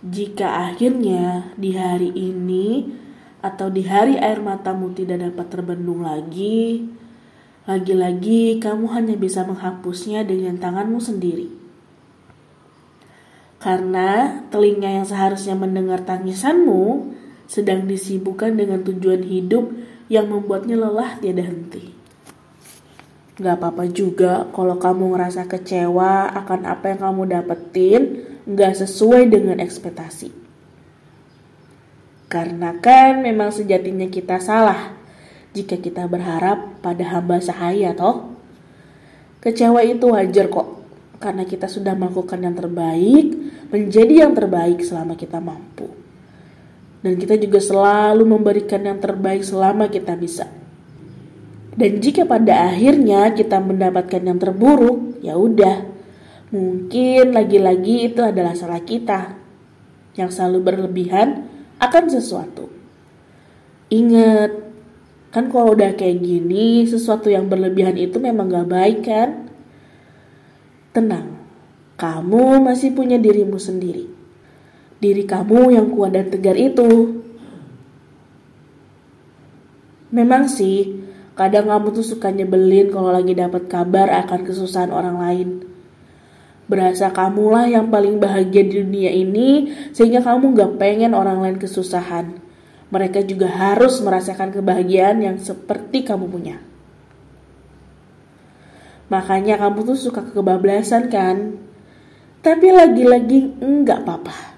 jika akhirnya di hari ini atau di hari air matamu tidak dapat terbendung lagi, lagi-lagi kamu hanya bisa menghapusnya dengan tanganmu sendiri. Karena telinga yang seharusnya mendengar tangisanmu sedang disibukkan dengan tujuan hidup yang membuatnya lelah tiada henti. Gak apa-apa juga kalau kamu ngerasa kecewa akan apa yang kamu dapetin nggak sesuai dengan ekspektasi. Karena kan memang sejatinya kita salah jika kita berharap pada hamba sahaya toh. Kecewa itu wajar kok, karena kita sudah melakukan yang terbaik, menjadi yang terbaik selama kita mampu. Dan kita juga selalu memberikan yang terbaik selama kita bisa. Dan jika pada akhirnya kita mendapatkan yang terburuk, ya udah, Mungkin lagi-lagi itu adalah salah kita yang selalu berlebihan akan sesuatu. Ingat, kan kalau udah kayak gini, sesuatu yang berlebihan itu memang gak baik kan? Tenang, kamu masih punya dirimu sendiri. Diri kamu yang kuat dan tegar itu. Memang sih, kadang kamu tuh suka nyebelin kalau lagi dapat kabar akan kesusahan orang lain Berasa kamulah yang paling bahagia di dunia ini sehingga kamu gak pengen orang lain kesusahan. Mereka juga harus merasakan kebahagiaan yang seperti kamu punya. Makanya kamu tuh suka kebablasan kan? Tapi lagi-lagi enggak apa-apa.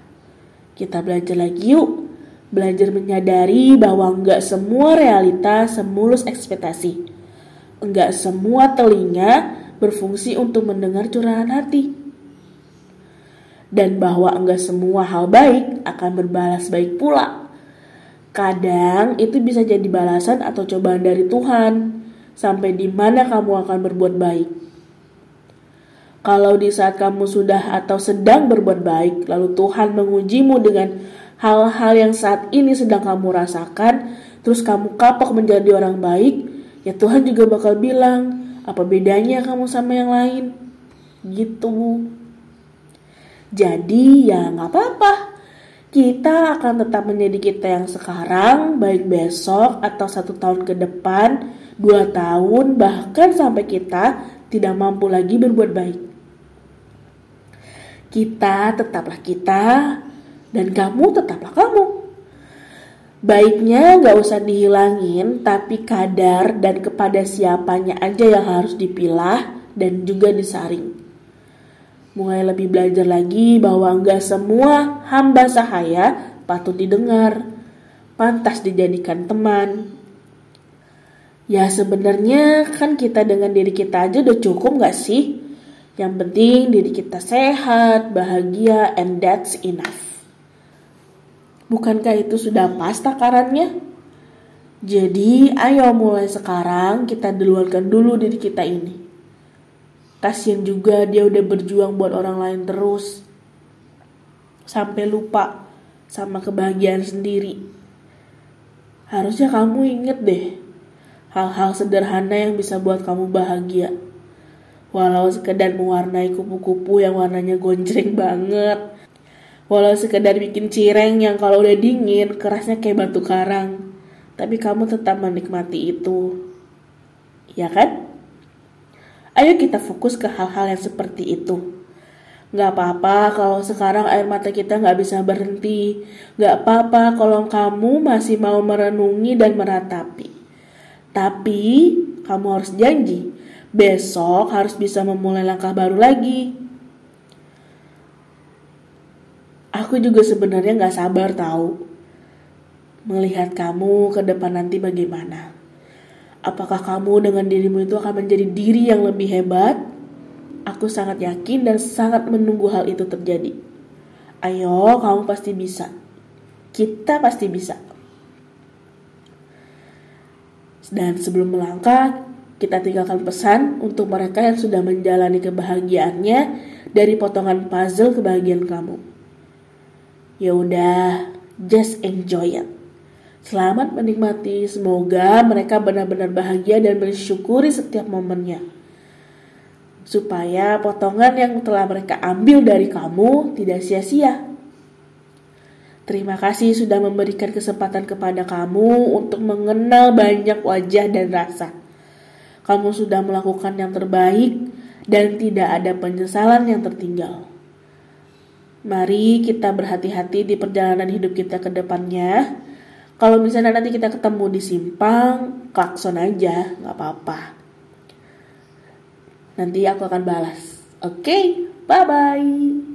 Kita belajar lagi yuk. Belajar menyadari bahwa enggak semua realita semulus ekspektasi. Enggak semua telinga berfungsi untuk mendengar curahan hati dan bahwa enggak semua hal baik akan berbalas baik pula. Kadang itu bisa jadi balasan atau cobaan dari Tuhan, sampai di mana kamu akan berbuat baik. Kalau di saat kamu sudah atau sedang berbuat baik, lalu Tuhan mengujimu dengan hal-hal yang saat ini sedang kamu rasakan, terus kamu kapok menjadi orang baik, ya Tuhan juga bakal bilang, apa bedanya kamu sama yang lain? Gitu. Jadi ya nggak apa-apa. Kita akan tetap menjadi kita yang sekarang, baik besok atau satu tahun ke depan, dua tahun, bahkan sampai kita tidak mampu lagi berbuat baik. Kita tetaplah kita, dan kamu tetaplah kamu. Baiknya gak usah dihilangin, tapi kadar dan kepada siapanya aja yang harus dipilah dan juga disaring mulai lebih belajar lagi bahwa enggak semua hamba sahaya patut didengar, pantas dijadikan teman. Ya sebenarnya kan kita dengan diri kita aja udah cukup gak sih? Yang penting diri kita sehat, bahagia, and that's enough. Bukankah itu sudah pas takarannya? Jadi ayo mulai sekarang kita duluankan dulu diri kita ini. Kasian juga dia udah berjuang buat orang lain terus. Sampai lupa sama kebahagiaan sendiri. Harusnya kamu inget deh hal-hal sederhana yang bisa buat kamu bahagia. Walau sekedar mewarnai kupu-kupu yang warnanya gonjreng banget. Walau sekedar bikin cireng yang kalau udah dingin kerasnya kayak batu karang. Tapi kamu tetap menikmati itu. Ya kan? Ayo kita fokus ke hal-hal yang seperti itu. Gak apa-apa kalau sekarang air mata kita gak bisa berhenti. Gak apa-apa kalau kamu masih mau merenungi dan meratapi. Tapi kamu harus janji, besok harus bisa memulai langkah baru lagi. Aku juga sebenarnya gak sabar tahu melihat kamu ke depan nanti bagaimana. Apakah kamu dengan dirimu itu akan menjadi diri yang lebih hebat? Aku sangat yakin dan sangat menunggu hal itu terjadi. Ayo, kamu pasti bisa. Kita pasti bisa. Dan sebelum melangkah, kita tinggalkan pesan untuk mereka yang sudah menjalani kebahagiaannya dari potongan puzzle kebahagiaan kamu. Ya udah, just enjoy it. Selamat menikmati, semoga mereka benar-benar bahagia dan bersyukuri setiap momennya. Supaya potongan yang telah mereka ambil dari kamu tidak sia-sia. Terima kasih sudah memberikan kesempatan kepada kamu untuk mengenal banyak wajah dan rasa. Kamu sudah melakukan yang terbaik dan tidak ada penyesalan yang tertinggal. Mari kita berhati-hati di perjalanan hidup kita ke depannya. Kalau misalnya nanti kita ketemu di simpang, klakson aja, nggak apa-apa. Nanti aku akan balas. Oke, okay? bye-bye.